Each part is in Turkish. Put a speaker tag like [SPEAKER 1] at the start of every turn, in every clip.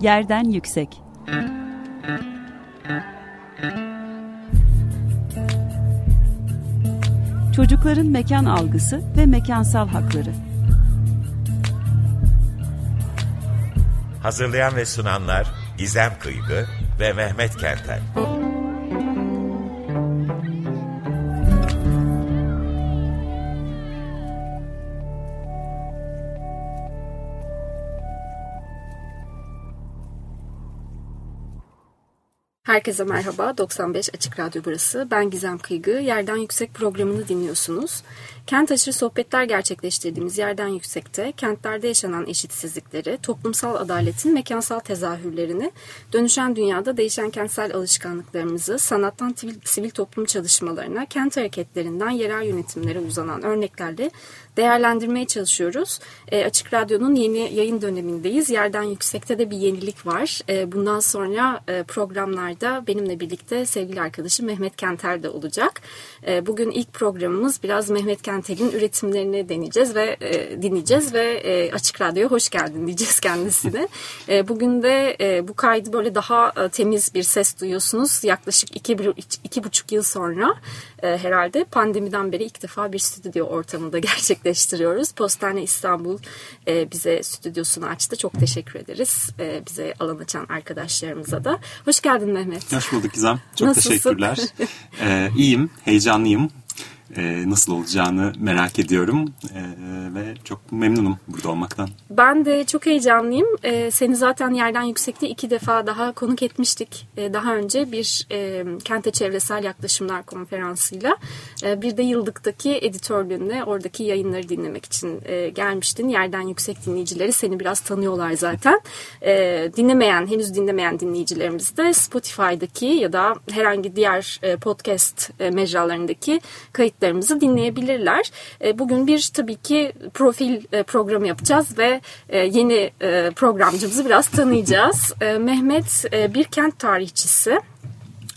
[SPEAKER 1] Yerden Yüksek Çocukların mekan algısı ve mekansal hakları
[SPEAKER 2] Hazırlayan ve sunanlar Gizem Kıygı ve Mehmet Kentel.
[SPEAKER 3] Herkese merhaba. 95 Açık Radyo burası. Ben Gizem Kıygı. Yerden Yüksek programını dinliyorsunuz. Kent aşırı sohbetler gerçekleştirdiğimiz yerden yüksekte kentlerde yaşanan eşitsizlikleri, toplumsal adaletin mekansal tezahürlerini, dönüşen dünyada değişen kentsel alışkanlıklarımızı, sanattan sivil toplum çalışmalarına, kent hareketlerinden yerel yönetimlere uzanan örneklerle değerlendirmeye çalışıyoruz. E, Açık Radyo'nun yeni yayın dönemindeyiz. Yerden Yüksek'te de bir yenilik var. E, bundan sonra e, programlarda benimle birlikte sevgili arkadaşım Mehmet Kenter de olacak. E, bugün ilk programımız biraz Mehmet Kenter'in üretimlerini deneyeceğiz ve e, dinleyeceğiz ve e, Açık Radyo'ya hoş geldin diyeceğiz kendisine. E, bugün de e, bu kaydı böyle daha e, temiz bir ses duyuyorsunuz. Yaklaşık iki, iki buçuk yıl sonra e, herhalde pandemiden beri ilk defa bir stüdyo ortamında gerçekleştiriyoruz. Postane İstanbul e, bize stüdyosunu açtı. Çok teşekkür ederiz e, bize alan açan arkadaşlarımıza da. Hoş geldin Mehmet.
[SPEAKER 4] Hoş bulduk Gizem. Çok Nasılsın? teşekkürler. ee, iyiyim, heyecanlıyım e, nasıl olacağını merak ediyorum e, ve çok memnunum burada olmaktan.
[SPEAKER 3] Ben de çok heyecanlıyım. E, seni zaten yerden yüksekte iki defa daha konuk etmiştik. E, daha önce bir e, kente çevresel yaklaşımlar konferansıyla e, bir de yıldıktaki editörlüğünde oradaki yayınları dinlemek için e, gelmiştin. Yerden yüksek dinleyicileri seni biraz tanıyorlar zaten. E, dinlemeyen, henüz dinlemeyen dinleyicilerimiz de Spotify'daki ya da herhangi diğer e, podcast e, mecralarındaki kayıt kayıtlarımızı dinleyebilirler. E, bugün bir tabii ki profil e, programı yapacağız ve e, yeni programcımızı biraz tanıyacağız. Mehmet bir kent tarihçisi.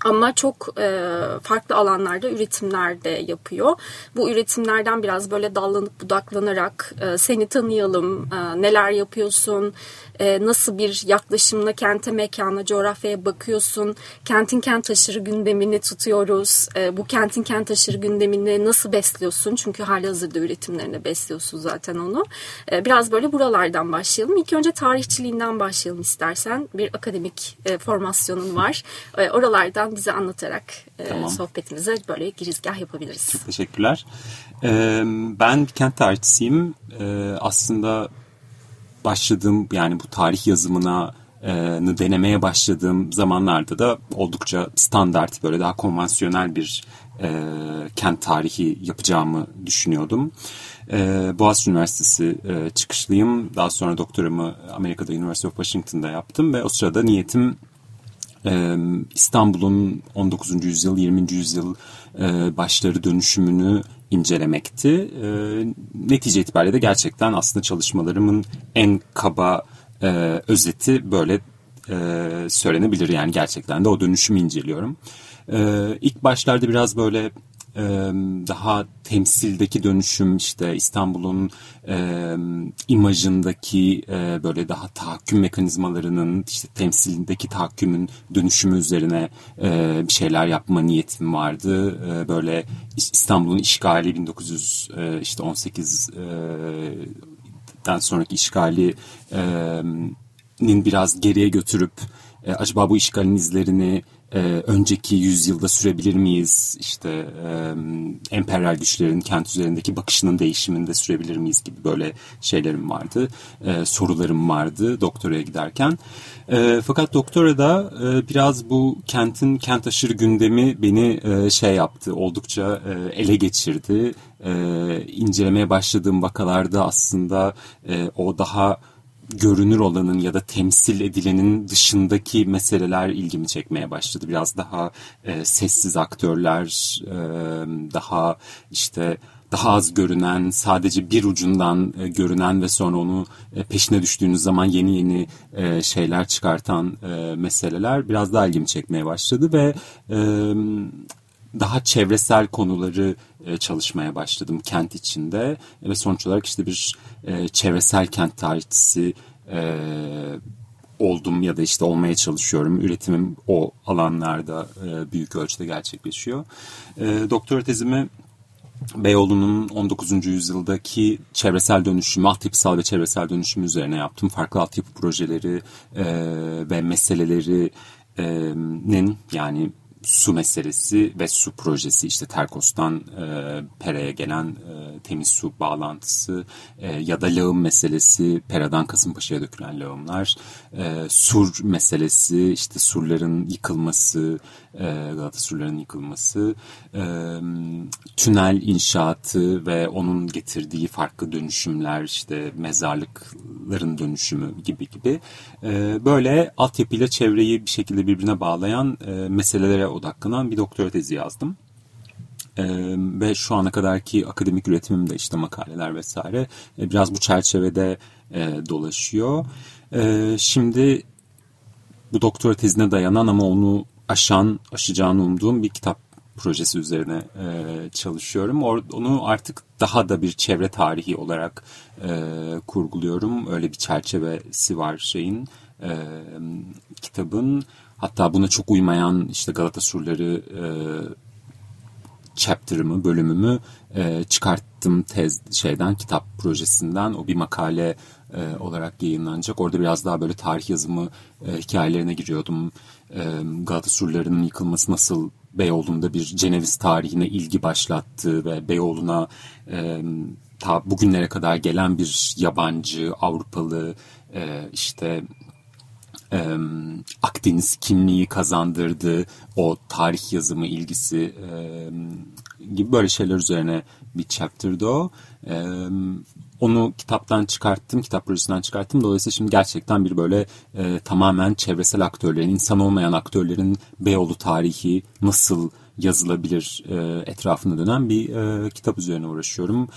[SPEAKER 3] Ama çok e, farklı alanlarda üretimler de yapıyor. Bu üretimlerden biraz böyle dallanıp budaklanarak e, seni tanıyalım, e, neler yapıyorsun, e, nasıl bir yaklaşımla kente, mekana, coğrafyaya bakıyorsun, kentin kent aşırı gündemini tutuyoruz. E, bu kentin kent aşırı gündemini nasıl besliyorsun? Çünkü hali hazırda üretimlerine besliyorsun zaten onu. E, biraz böyle buralardan başlayalım. İlk önce tarihçiliğinden başlayalım istersen. Bir akademik e, formasyonun var. E, oralardan bize anlatarak e, tamam. sohbetimize böyle girizgah yapabiliriz.
[SPEAKER 4] Çok teşekkürler. Ee, ben kent tarihçisiyim. Ee, aslında başladığım yani bu tarih yazımına e, denemeye başladığım zamanlarda da oldukça standart böyle daha konvansiyonel bir e, kent tarihi yapacağımı düşünüyordum. E, Boğaziçi Üniversitesi e, çıkışlıyım. Daha sonra doktoramı Amerika'da University of Washington'da yaptım ve o sırada niyetim İstanbul'un 19. yüzyıl, 20. yüzyıl başları dönüşümünü incelemekti. Netice itibariyle de gerçekten aslında çalışmalarımın en kaba özeti böyle söylenebilir. Yani gerçekten de o dönüşümü inceliyorum. İlk başlarda biraz böyle daha temsildeki dönüşüm işte İstanbul'un e, imajındaki e, böyle daha tahakküm mekanizmalarının işte temsildeki tahakkümün dönüşümü üzerine e, bir şeyler yapma niyetim vardı. E, böyle İstanbul'un işgali 1918 e, den sonraki işgali e, biraz geriye götürüp e, acaba bu işgalin izlerini e, önceki yüzyılda sürebilir miyiz? İşte e, emperyal güçlerin kent üzerindeki bakışının değişiminde sürebilir miyiz gibi böyle şeylerim vardı. E, sorularım vardı doktoraya giderken. E, fakat doktorada e, biraz bu kentin kent aşırı gündemi beni e, şey yaptı. Oldukça e, ele geçirdi. E, incelemeye başladığım vakalarda aslında e, o daha görünür olanın ya da temsil edilenin dışındaki meseleler ilgimi çekmeye başladı. Biraz daha e, sessiz aktörler, e, daha işte daha az görünen, sadece bir ucundan e, görünen ve sonra onu e, peşine düştüğünüz zaman yeni yeni e, şeyler çıkartan e, meseleler biraz daha ilgimi çekmeye başladı ve e, daha çevresel konuları e, çalışmaya başladım kent içinde ve sonuç olarak işte bir e, çevresel kent tarihçisi e, oldum ya da işte olmaya çalışıyorum. Üretimim o alanlarda e, büyük ölçüde gerçekleşiyor. E, doktora tezimi Beyoğlu'nun 19. yüzyıldaki çevresel dönüşümü, altyapısal ve çevresel dönüşümü üzerine yaptım. Farklı altyapı projeleri e, ve meselelerinin yani su meselesi ve su projesi işte Terkos'tan e, Pera'ya gelen e, temiz su bağlantısı e, ya da lağım meselesi Pera'dan Kasımpaşa'ya dökülen lağımlar e, sur meselesi işte surların yıkılması e, Galata surlarının yıkılması e, tünel inşaatı ve onun getirdiği farklı dönüşümler işte mezarlıkların dönüşümü gibi gibi. E, böyle altyapıyla çevreyi bir şekilde birbirine bağlayan e, meselelere odaklanan bir doktora tezi yazdım. Ee, ve şu ana kadarki akademik üretimim de işte makaleler vesaire e, biraz bu çerçevede e, dolaşıyor. E, şimdi bu doktora tezine dayanan ama onu aşan, aşacağını umduğum bir kitap projesi üzerine e, çalışıyorum. Or, onu artık daha da bir çevre tarihi olarak e, kurguluyorum. Öyle bir çerçevesi var şeyin, e, kitabın. Hatta buna çok uymayan işte Galata Surları e, chapter'ımı, bölümümü e, çıkarttım tez şeyden, kitap projesinden. O bir makale e, olarak yayınlanacak. Orada biraz daha böyle tarih yazımı e, hikayelerine giriyordum. E, Galata Surları'nın yıkılması nasıl Beyoğlu'nda bir Ceneviz tarihine ilgi başlattı ve Beyoğlu'na e, ta bugünlere kadar gelen bir yabancı, Avrupalı, e, işte e, Akdeniz kimliği kazandırdı, o tarih yazımı ilgisi e, gibi böyle şeyler üzerine bir chapter'dı o. E, onu kitaptan çıkarttım, kitap projesinden çıkarttım. Dolayısıyla şimdi gerçekten bir böyle e, tamamen çevresel aktörlerin, insan olmayan aktörlerin Beyoğlu tarihi nasıl yazılabilir e, etrafında dönen bir e, kitap üzerine uğraşıyorum.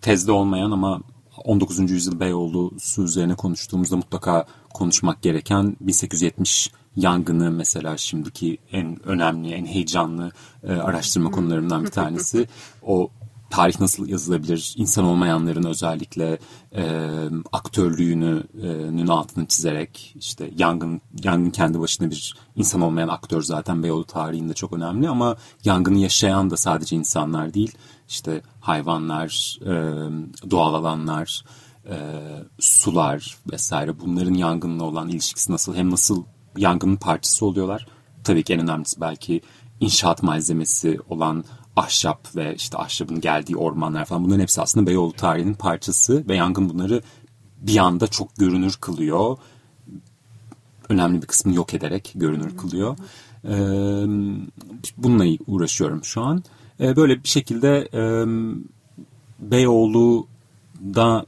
[SPEAKER 4] Tezde olmayan ama 19. yüzyıl Beyoğlu su üzerine konuştuğumuzda mutlaka konuşmak gereken 1870 yangını mesela şimdiki en önemli, en heyecanlı e, araştırma konularından bir tanesi. O tarih nasıl yazılabilir, insan olmayanların özellikle e, aktörlüğünün altını çizerek işte yangın yangın kendi başına bir insan olmayan aktör zaten Beyoğlu tarihinde çok önemli ama yangını yaşayan da sadece insanlar değil işte hayvanlar, e, doğal alanlar, e, sular vesaire bunların yangınla olan ilişkisi nasıl hem nasıl yangının parçası oluyorlar tabii ki en önemlisi belki inşaat malzemesi olan ahşap ve işte ahşabın geldiği ormanlar falan bunların hepsi aslında Beyoğlu tarihinin parçası ve yangın bunları bir anda çok görünür kılıyor. Önemli bir kısmını yok ederek görünür kılıyor. Ee, bununla uğraşıyorum şu an. Ee, böyle bir şekilde e, Beyoğlu'da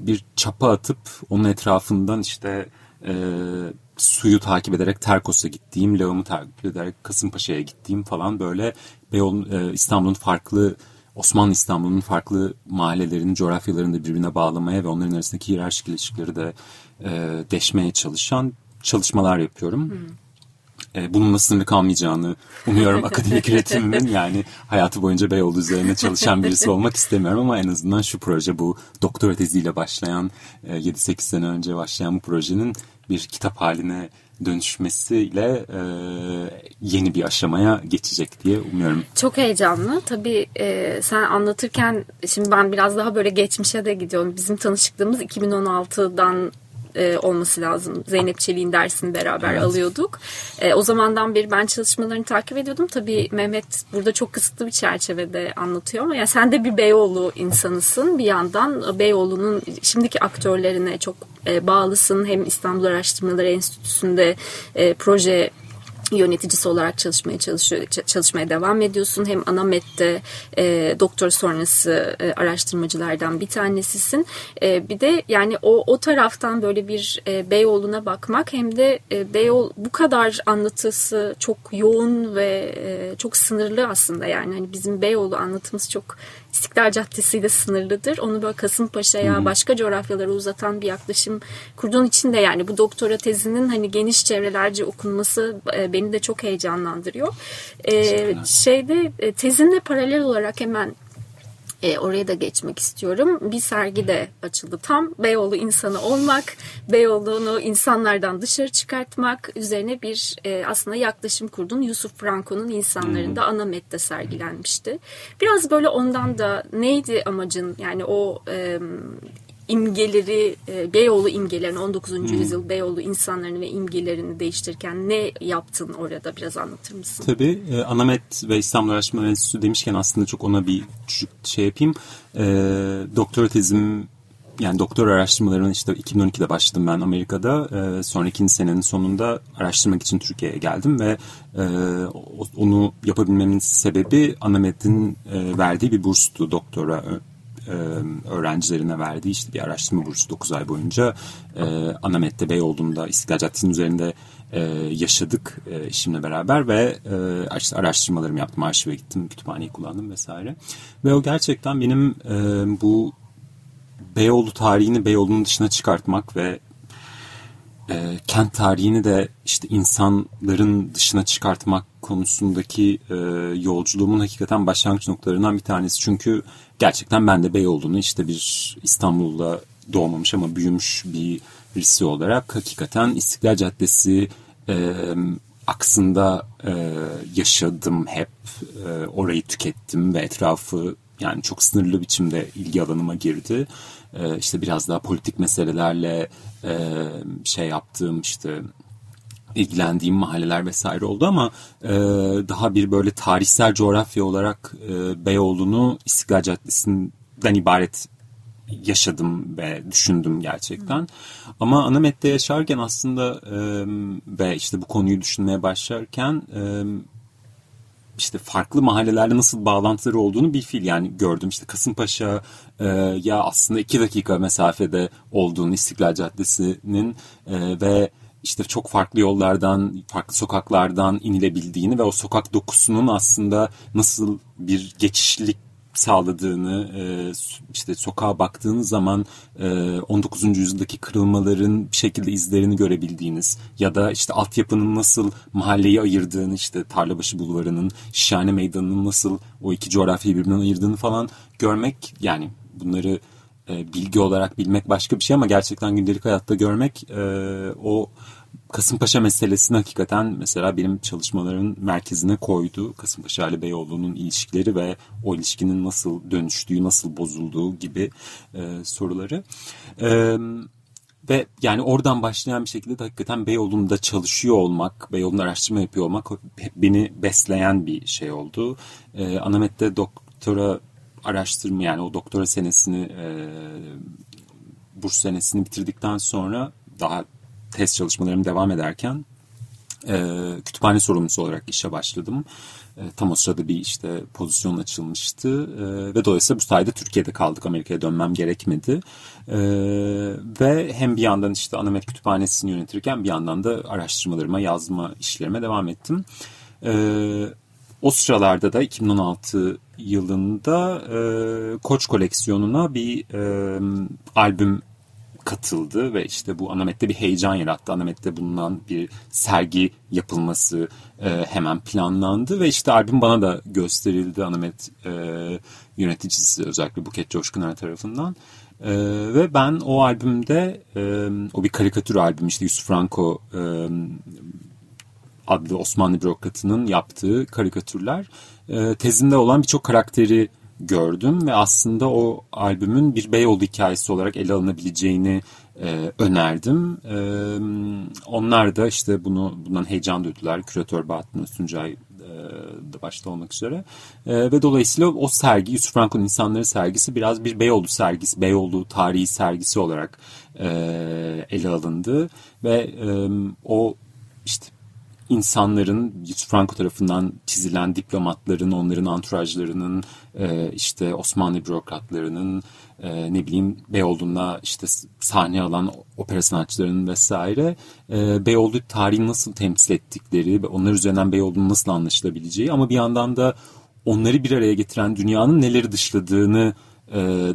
[SPEAKER 4] bir çapa atıp onun etrafından işte suyu takip ederek Terkos'a gittiğim, lağımı takip ederek Kasımpaşa'ya gittiğim falan böyle Beyoğlu, e, İstanbul'un farklı Osmanlı İstanbul'un farklı mahallelerini, coğrafyalarını da birbirine bağlamaya ve onların arasındaki hiyerarşik ilişkileri de e, deşmeye çalışan çalışmalar yapıyorum. Hmm. E, bununla sınırlı kalmayacağını umuyorum akademik üretimimin. Yani hayatı boyunca Beyoğlu üzerine çalışan birisi olmak istemiyorum ama en azından şu proje bu doktora teziyle başlayan e, 7-8 sene önce başlayan bu projenin bir kitap haline dönüşmesiyle e, yeni bir aşamaya geçecek diye umuyorum.
[SPEAKER 3] Çok heyecanlı. Tabii e, sen anlatırken şimdi ben biraz daha böyle geçmişe de gidiyorum. Bizim tanışıklığımız 2016'dan e, olması lazım. Zeynep Çelik'in dersini beraber evet. alıyorduk. E, o zamandan beri ben çalışmalarını takip ediyordum. Tabii Mehmet burada çok kısıtlı bir çerçevede anlatıyor ama yani sen de bir Beyoğlu insanısın. Bir yandan Beyoğlu'nun şimdiki aktörlerine çok e, bağlısın. Hem İstanbul Araştırmaları Enstitüsü'nde e, proje yöneticisi olarak çalışmaya çalışıyor çalışmaya devam ediyorsun. Hem Anamet'te e, doktor sonrası e, araştırmacılardan bir tanesisin. E, bir de yani o o taraftan böyle bir e, Beyoğlu'na bakmak hem de e, Beyoğlu bu kadar anlatısı çok yoğun ve e, çok sınırlı aslında yani hani bizim Beyoğlu anlatımız çok İstiklal Caddesi ile sınırlıdır. Onu böyle Kasımpaşa'ya hmm. başka coğrafyalara uzatan bir yaklaşım kurduğun için de yani bu doktora tezinin hani geniş çevrelerce okunması e, beni de çok heyecanlandırıyor. E, şeyde e, tezinle paralel olarak hemen E, oraya da geçmek istiyorum. Bir sergi de açıldı tam. Beyoğlu insanı olmak, Beyoğlu'nu insanlardan dışarı çıkartmak üzerine bir e, aslında yaklaşım kurdun. Yusuf Franco'nun insanlarında ana mette sergilenmişti. Biraz böyle ondan da neydi amacın? Yani o e, imgeleri, e, Beyoğlu imgelerini 19. Hmm. yüzyıl Beyoğlu insanlarını ve imgelerini değiştirirken ne yaptın orada biraz anlatır mısın?
[SPEAKER 4] Tabii. E, Anamet ve İstanbul Araştırma Enstitüsü demişken aslında çok ona bir küçük şey yapayım. E, doktora tezim yani doktor araştırmalarımın işte 2012'de başladım ben Amerika'da. E, sonra ikinci senenin sonunda araştırmak için Türkiye'ye geldim ve e, onu yapabilmemin sebebi Anamet'in e, verdiği bir burstu doktora e, öğrencilerine verdiği işte bir araştırma bursu 9 ay boyunca e, Anamet'te Beyoğlu'nda İstiklal Caddesi'nin üzerinde e, yaşadık e, eşimle beraber ve e, işte araştırmalarımı yaptım, arşive gittim, kütüphaneyi kullandım vesaire. Ve o gerçekten benim e, bu Beyoğlu tarihini Beyoğlu'nun dışına çıkartmak ve e, kent tarihini de işte insanların dışına çıkartmak konusundaki e, yolculuğumun hakikaten başlangıç noktalarından bir tanesi. Çünkü gerçekten ben de Beyoğlu'nu işte bir İstanbul'da doğmamış ama büyümüş bir birisi olarak hakikaten İstiklal Caddesi e, aksında e, yaşadım hep. E, orayı tükettim ve etrafı yani çok sınırlı biçimde ilgi alanıma girdi. E, işte biraz daha politik meselelerle e, şey yaptığım işte ilgilendiğim mahalleler vesaire oldu ama e, daha bir böyle tarihsel coğrafya olarak e, Beyoğlu'nu İstiklal Caddesi'nden ibaret yaşadım ve düşündüm gerçekten. Hı. Ama Anamet'te yaşarken aslında e, ve işte bu konuyu düşünmeye başlarken e, işte farklı mahallelerde nasıl bağlantıları olduğunu bir fil yani gördüm. işte Kasımpaşa e, ya aslında iki dakika mesafede olduğunu İstiklal Caddesi'nin e, ve işte çok farklı yollardan, farklı sokaklardan inilebildiğini ve o sokak dokusunun aslında nasıl bir geçişlik sağladığını e, işte sokağa baktığınız zaman 19. E, yüzyıldaki kırılmaların bir şekilde izlerini görebildiğiniz ya da işte altyapının nasıl mahalleyi ayırdığını işte Tarlabaşı Bulvarı'nın Şişhane Meydanı'nın nasıl o iki coğrafyayı birbirinden ayırdığını falan görmek yani bunları e, bilgi olarak bilmek başka bir şey ama gerçekten gündelik hayatta görmek o Kasımpaşa meselesini hakikaten mesela benim çalışmaların merkezine koydu. Kasımpaşa ile Beyoğlu'nun ilişkileri ve o ilişkinin nasıl dönüştüğü, nasıl bozulduğu gibi e, soruları. E, ve yani oradan başlayan bir şekilde de hakikaten Beyoğlu'nda çalışıyor olmak, Beyoğlu'nda araştırma yapıyor olmak beni besleyen bir şey oldu. E, Anamet'te doktora araştırma yani o doktora senesini e, burs senesini bitirdikten sonra daha test çalışmalarım devam ederken e, kütüphane sorumlusu olarak işe başladım. E, tam o sırada bir işte pozisyon açılmıştı e, ve dolayısıyla bu sayede Türkiye'de kaldık. Amerika'ya dönmem gerekmedi. E, ve hem bir yandan işte Anamet Kütüphanesi'ni yönetirken bir yandan da araştırmalarıma, yazma işlerime devam ettim. E, o sıralarda da 2016 yılında e, Koç koleksiyonuna bir e, albüm katıldı ve işte bu Anamet'te bir heyecan yarattı. Anamet'te bulunan bir sergi yapılması e, hemen planlandı ve işte albüm bana da gösterildi Anamet e, yöneticisi özellikle Buket Coşkuner tarafından. E, ve ben o albümde e, o bir karikatür albüm işte Yusuf Franco e, adlı Osmanlı bürokratının yaptığı karikatürler e, tezinde olan birçok karakteri gördüm ve aslında o albümün bir Beyoğlu hikayesi olarak ele alınabileceğini e, önerdim. E, onlar da işte bunu bundan heyecan duydular. Küratör Bahattin Öztuncay e, da başta olmak üzere. E, ve dolayısıyla o sergi Yusuf Franco'nun İnsanları sergisi biraz bir Beyoğlu sergisi, Beyoğlu tarihi sergisi olarak e, ele alındı. Ve e, o işte insanların Franco tarafından çizilen diplomatların, onların anturajlarının, e, işte Osmanlı bürokratlarının, e, ne bileyim Beyoğlu'na işte sahne alan opera sanatçılarının vesaire e, Beyoğlu tarihi nasıl temsil ettikleri ve onlar üzerinden Beyoğlu'nun nasıl anlaşılabileceği ama bir yandan da onları bir araya getiren dünyanın neleri dışladığını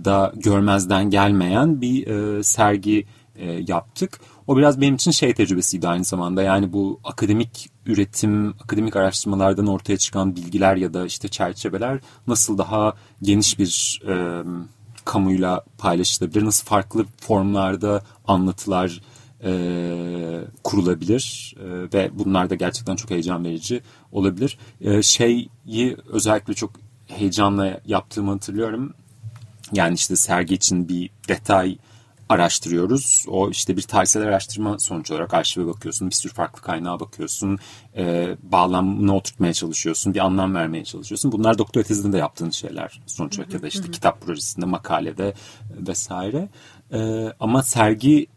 [SPEAKER 4] da görmezden gelmeyen bir sergi e, yaptık. O biraz benim için şey tecrübesiydi aynı zamanda. Yani bu akademik üretim, akademik araştırmalardan ortaya çıkan bilgiler ya da işte çerçeveler nasıl daha geniş bir e, kamuyla paylaşılabilir, nasıl farklı formlarda anlatılar e, kurulabilir e, ve bunlar da gerçekten çok heyecan verici olabilir. E, şeyi özellikle çok heyecanla yaptığımı hatırlıyorum. Yani işte sergi için bir detay araştırıyoruz. O işte bir tarihsel araştırma sonuç olarak arşive bakıyorsun. Bir sürü farklı kaynağa bakıyorsun. E, bağlamını oturtmaya çalışıyorsun. Bir anlam vermeye çalışıyorsun. Bunlar doktora tezinde de yaptığın şeyler sonuç olarak ya da işte kitap projesinde, makalede vesaire. E, ama sergi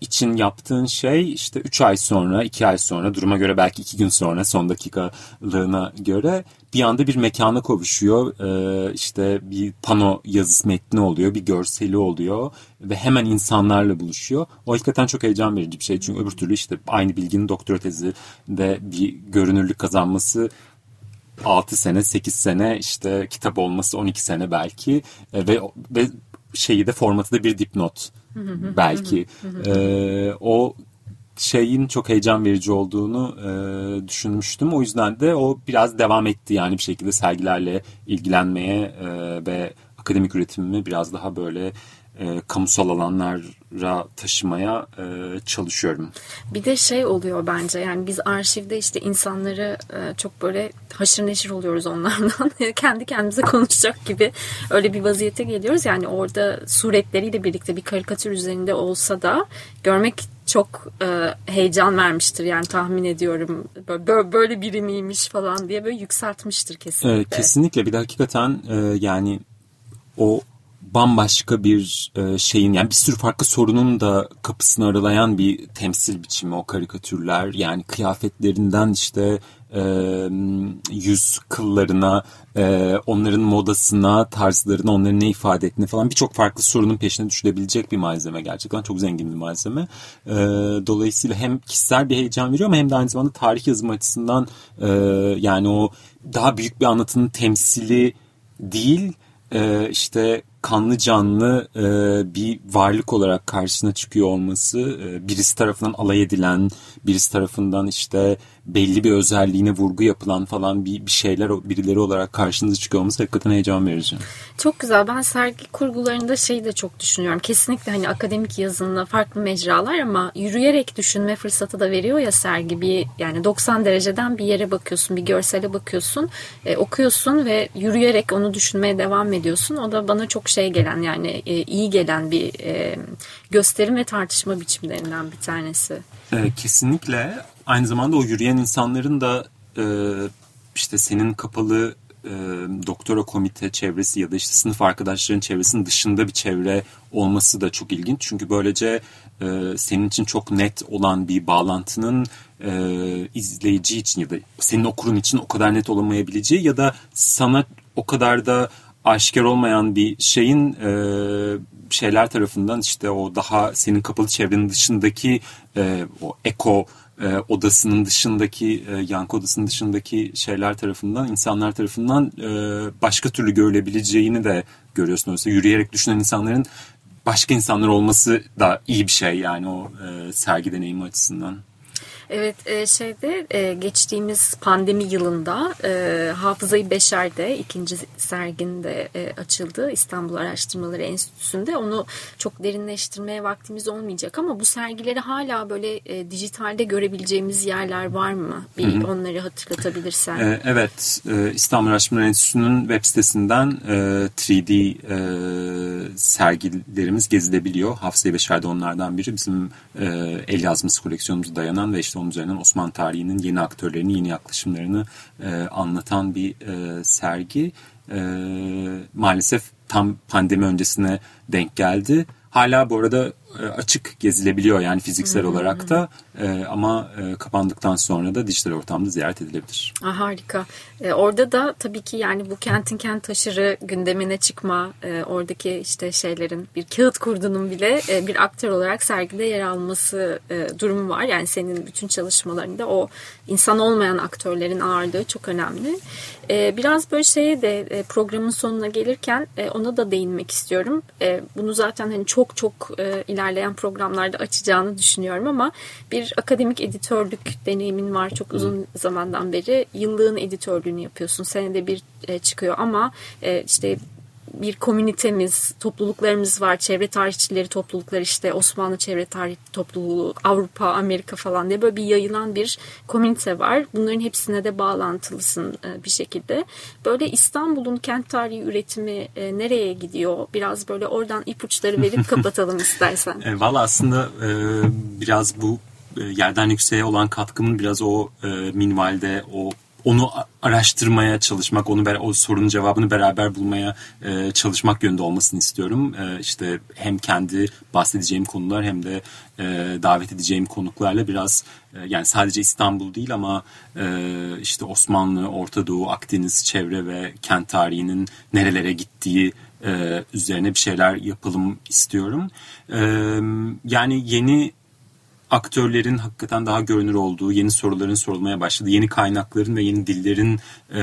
[SPEAKER 4] için yaptığın şey işte 3 ay sonra, 2 ay sonra, duruma göre belki 2 gün sonra son dakikalığına göre bir anda bir mekana kavuşuyor. Ee, işte bir pano yazısı metni oluyor, bir görseli oluyor ve hemen insanlarla buluşuyor. O hakikaten çok heyecan verici bir şey. Çünkü öbür türlü işte aynı bilginin doktora tezi de bir görünürlük kazanması 6 sene, 8 sene işte kitap olması 12 sene belki e, ve ve şeyi de formatı da bir dipnot belki. ee, o şeyin çok heyecan verici olduğunu e, düşünmüştüm. O yüzden de o biraz devam etti yani bir şekilde sergilerle ilgilenmeye e, ve akademik üretimimi biraz daha böyle e, kamusal alanlara taşımaya e, çalışıyorum.
[SPEAKER 3] Bir de şey oluyor bence yani biz arşivde işte insanları e, çok böyle haşır neşir oluyoruz onlardan. Kendi kendimize konuşacak gibi öyle bir vaziyete geliyoruz. Yani orada suretleriyle birlikte bir karikatür üzerinde olsa da görmek çok e, heyecan vermiştir yani tahmin ediyorum. Böyle, böyle biri miymiş falan diye böyle yükseltmiştir kesinlikle.
[SPEAKER 4] E, kesinlikle bir de hakikaten e, yani o bambaşka bir e, şeyin yani bir sürü farklı sorunun da kapısını aralayan bir temsil biçimi o karikatürler. Yani kıyafetlerinden işte e, yüz kıllarına, e, onların modasına, tarzlarına, onların ne ifade ettiğine falan birçok farklı sorunun peşine düşülebilecek bir malzeme gerçekten. Çok zengin bir malzeme. E, dolayısıyla hem kişisel bir heyecan veriyor ama hem de aynı zamanda tarih yazımı açısından e, yani o daha büyük bir anlatının temsili değil e, işte kanlı canlı e, bir varlık olarak karşısına çıkıyor olması e, birisi tarafından alay edilen birisi tarafından işte belli bir özelliğine vurgu yapılan falan bir, bir şeyler birileri olarak karşınıza çıkıyor olması hakikaten heyecan verici.
[SPEAKER 3] Çok güzel. Ben sergi kurgularında şeyi de çok düşünüyorum. Kesinlikle hani akademik yazınla farklı mecralar ama yürüyerek düşünme fırsatı da veriyor ya sergi. Bir yani 90 dereceden bir yere bakıyorsun, bir görsele bakıyorsun, e, okuyorsun ve yürüyerek onu düşünmeye devam ediyorsun. O da bana çok şey gelen yani e, iyi gelen bir e, gösterim ve tartışma biçimlerinden bir tanesi.
[SPEAKER 4] E, kesinlikle aynı zamanda o yürüyen insanların da e, işte senin kapalı e, doktora komite çevresi ya da işte sınıf arkadaşların çevresinin dışında bir çevre olması da çok ilginç. Çünkü böylece e, senin için çok net olan bir bağlantının e, izleyici için ya da senin okurun için o kadar net olamayabileceği ya da sana o kadar da aşikar olmayan bir şeyin e, şeyler tarafından işte o daha senin kapalı çevrenin dışındaki e, o eko e, odasının dışındaki e, yankı odasının dışındaki şeyler tarafından insanlar tarafından e, başka türlü görülebileceğini de görüyorsun. Oysa yürüyerek düşünen insanların başka insanlar olması da iyi bir şey yani o e, sergi deneyimi açısından.
[SPEAKER 3] Evet e, şeyde e, geçtiğimiz pandemi yılında e, Hafızayı Beşer'de ikinci serginde açıldı İstanbul Araştırmaları Enstitüsü'nde. Onu çok derinleştirmeye vaktimiz olmayacak ama bu sergileri hala böyle dijitalde görebileceğimiz yerler var mı? Bir hı hı. onları hatırlatabilirsen.
[SPEAKER 4] Evet İstanbul Araştırmaları Enstitüsü'nün web sitesinden e, 3D e, sergilerimiz gezilebiliyor. Hafızayı Beşer'de onlardan biri. Bizim el yazması koleksiyonumuza dayanan ve işte onun üzerinden Osmanlı tarihinin yeni aktörlerini, yeni yaklaşımlarını e, anlatan bir e, sergi. E, maalesef tam pandemi öncesine denk geldi. Hala bu arada açık gezilebiliyor yani fiziksel hmm. olarak da e, ama e, kapandıktan sonra da dijital ortamda ziyaret edilebilir.
[SPEAKER 3] Ah, harika. E, orada da tabii ki yani bu kentin kent taşırı gündemine çıkma, e, oradaki işte şeylerin bir kağıt kurdunun bile e, bir aktör olarak sergide yer alması e, durumu var. Yani senin bütün çalışmalarında o insan olmayan aktörlerin ağırlığı çok önemli. E, biraz böyle şeye de e, programın sonuna gelirken e, ona da değinmek istiyorum. E, bunu zaten hani çok çok e, ilerleyen programlarda açacağını düşünüyorum ama bir akademik editörlük deneyimin var çok uzun zamandan beri. Yıllığın editörlüğünü yapıyorsun. Senede bir e, çıkıyor ama e, işte bir komünitemiz, topluluklarımız var. Çevre tarihçileri toplulukları işte Osmanlı Çevre Tarih Topluluğu, Avrupa, Amerika falan diye böyle bir yayılan bir komünite var. Bunların hepsine de bağlantılısın e, bir şekilde. Böyle İstanbul'un kent tarihi üretimi e, nereye gidiyor? Biraz böyle oradan ipuçları verip kapatalım istersen.
[SPEAKER 4] E, Valla aslında biraz bu yerden yükseğe olan katkımın biraz o minvalde, o onu araştırmaya çalışmak, onu o sorunun cevabını beraber bulmaya e, çalışmak yönünde olmasını istiyorum. E, işte hem kendi bahsedeceğim konular hem de e, davet edeceğim konuklarla biraz e, yani sadece İstanbul değil ama e, işte Osmanlı, Orta Doğu, Akdeniz, çevre ve kent tarihinin nerelere gittiği e, üzerine bir şeyler yapalım istiyorum. E, yani yeni aktörlerin hakikaten daha görünür olduğu, yeni soruların sorulmaya başladığı, yeni kaynakların ve yeni dillerin e,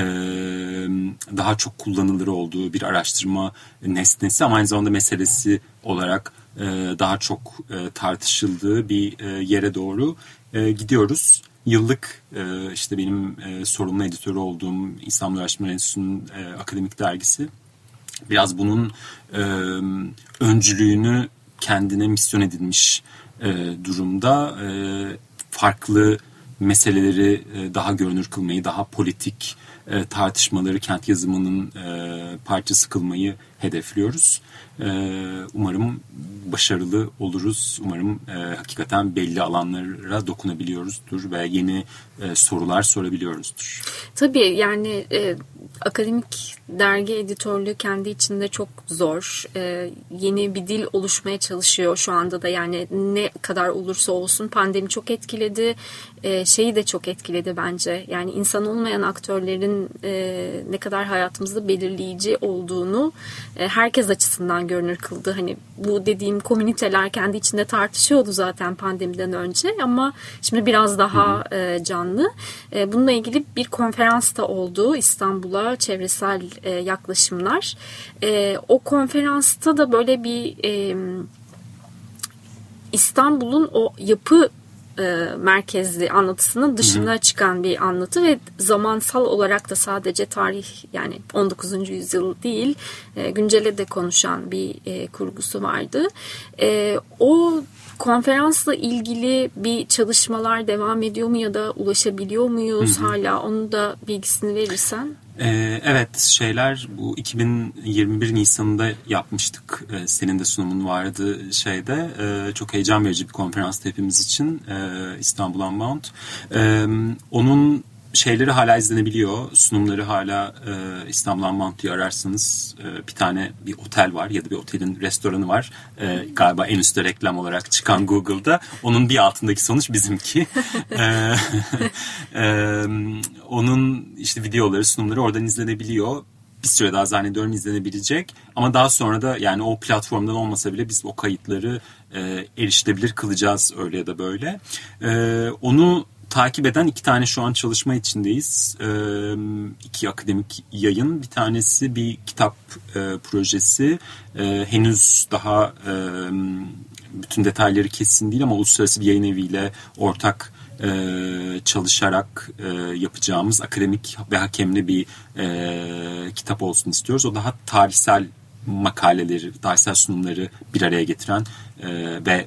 [SPEAKER 4] daha çok kullanılır olduğu bir araştırma nesnesi ama aynı zamanda meselesi olarak e, daha çok e, tartışıldığı bir e, yere doğru e, gidiyoruz. Yıllık e, işte benim e, sorumlu editörü olduğum İstanbul Araştırma Enstitüsü'nün e, akademik dergisi biraz bunun e, öncülüğünü kendine misyon edilmiş e, durumda e, farklı meseleleri e, daha görünür kılmayı, daha politik e, tartışmaları kent yazımının e, parçası kılmayı hedefliyoruz. E, umarım başarılı oluruz. Umarım e, hakikaten belli alanlara dokunabiliyoruzdur ve yeni e, sorular sorabiliyoruzdur.
[SPEAKER 3] Tabii yani e, akademik dergi editörlüğü kendi içinde çok zor. E, yeni bir dil oluşmaya çalışıyor şu anda da yani ne kadar olursa olsun pandemi çok etkiledi. E, şeyi de çok etkiledi bence. Yani insan olmayan aktörlerin e, ne kadar hayatımızda belirleyici olduğunu e, herkes açısından görünür kıldı. Hani bu dediğim komüniteler kendi içinde tartışıyordu zaten pandemiden önce ama şimdi biraz daha e, canlı. E, bununla ilgili bir konferans da oldu İstanbul'a çevresel e, yaklaşımlar. E, o konferansta da böyle bir e, İstanbul'un o yapı e, merkezli anlatısının dışına Hı-hı. çıkan bir anlatı ve zamansal olarak da sadece tarih yani 19. yüzyıl değil e, güncele de konuşan bir e, kurgusu vardı. E, o konferansla ilgili bir çalışmalar devam ediyor mu ya da ulaşabiliyor muyuz Hı-hı. hala onu da bilgisini verirsen.
[SPEAKER 4] Ee, evet şeyler bu 2021 Nisan'ında yapmıştık. Ee, senin de sunumun vardı şeyde. Ee, çok heyecan verici bir konferans hepimiz için ee, İstanbul Unbound. Ee, onun şeyleri hala izlenebiliyor. Sunumları hala e, İstanbul diye ararsanız e, bir tane bir otel var ya da bir otelin restoranı var. E, galiba en üstte reklam olarak çıkan Google'da. Onun bir altındaki sonuç bizimki. e, e, onun işte videoları, sunumları oradan izlenebiliyor bir süre daha zannediyorum izlenebilecek. Ama daha sonra da yani o platformdan olmasa bile biz o kayıtları e, erişilebilir kılacağız öyle ya da böyle. E, onu takip eden iki tane şu an çalışma içindeyiz. E, iki akademik yayın. Bir tanesi bir kitap e, projesi. E, henüz daha e, bütün detayları kesin değil ama uluslararası bir yayın eviyle ortak e, çalışarak e, yapacağımız akademik ve hakemli bir e, kitap olsun istiyoruz. O daha tarihsel makaleleri, tarihsel sunumları bir araya getiren e, ve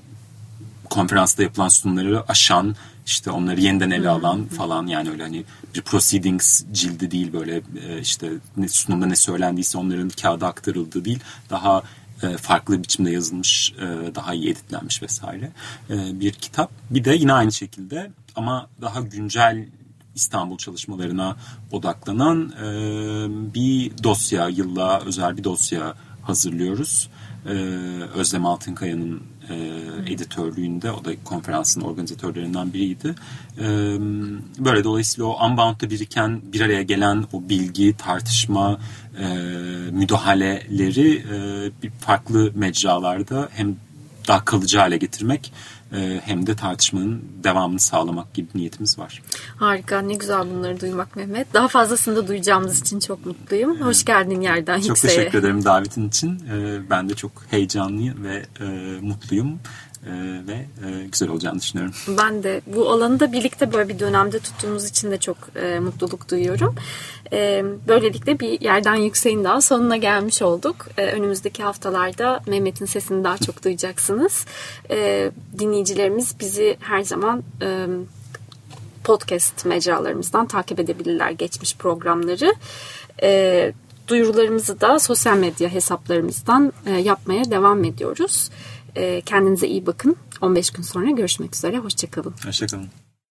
[SPEAKER 4] konferansta yapılan sunumları aşan işte onları yeniden ele alan falan yani öyle hani bir proceedings cildi değil böyle e, işte sunumda ne söylendiyse onların kağıda aktarıldığı değil daha e, farklı biçimde yazılmış e, daha iyi editlenmiş vesaire bir kitap. Bir de yine aynı şekilde ama daha güncel İstanbul çalışmalarına odaklanan bir dosya, yılla özel bir dosya hazırlıyoruz. Özlem Altınkaya'nın e, editörlüğünde. O da konferansın organizatörlerinden biriydi. E, böyle dolayısıyla o Unbound'da biriken bir araya gelen o bilgi, tartışma, e, müdahaleleri e, farklı mecralarda hem daha kalıcı hale getirmek hem de tartışmanın devamını sağlamak gibi niyetimiz var.
[SPEAKER 3] Harika ne güzel bunları duymak Mehmet. Daha fazlasını da duyacağımız için çok mutluyum. Hoş geldin yerden
[SPEAKER 4] çok
[SPEAKER 3] yükseğe.
[SPEAKER 4] Çok teşekkür ederim davetin için. E, ben de çok heyecanlı ve e, mutluyum. Ee, ve e, güzel olacağını düşünüyorum.
[SPEAKER 3] Ben de bu alanı da birlikte böyle bir dönemde tuttuğumuz için de çok e, mutluluk duyuyorum. E, böylelikle bir yerden yükseğin daha sonuna gelmiş olduk. Önümüzdeki haftalarda Mehmet'in sesini daha çok duyacaksınız. Dinleyicilerimiz bizi her zaman podcast mecralarımızdan takip edebilirler geçmiş programları. Duyurularımızı da sosyal medya hesaplarımızdan yapmaya devam ediyoruz. E, kendinize iyi bakın. 15 gün sonra görüşmek üzere. Hoşçakalın.
[SPEAKER 4] Hoşçakalın.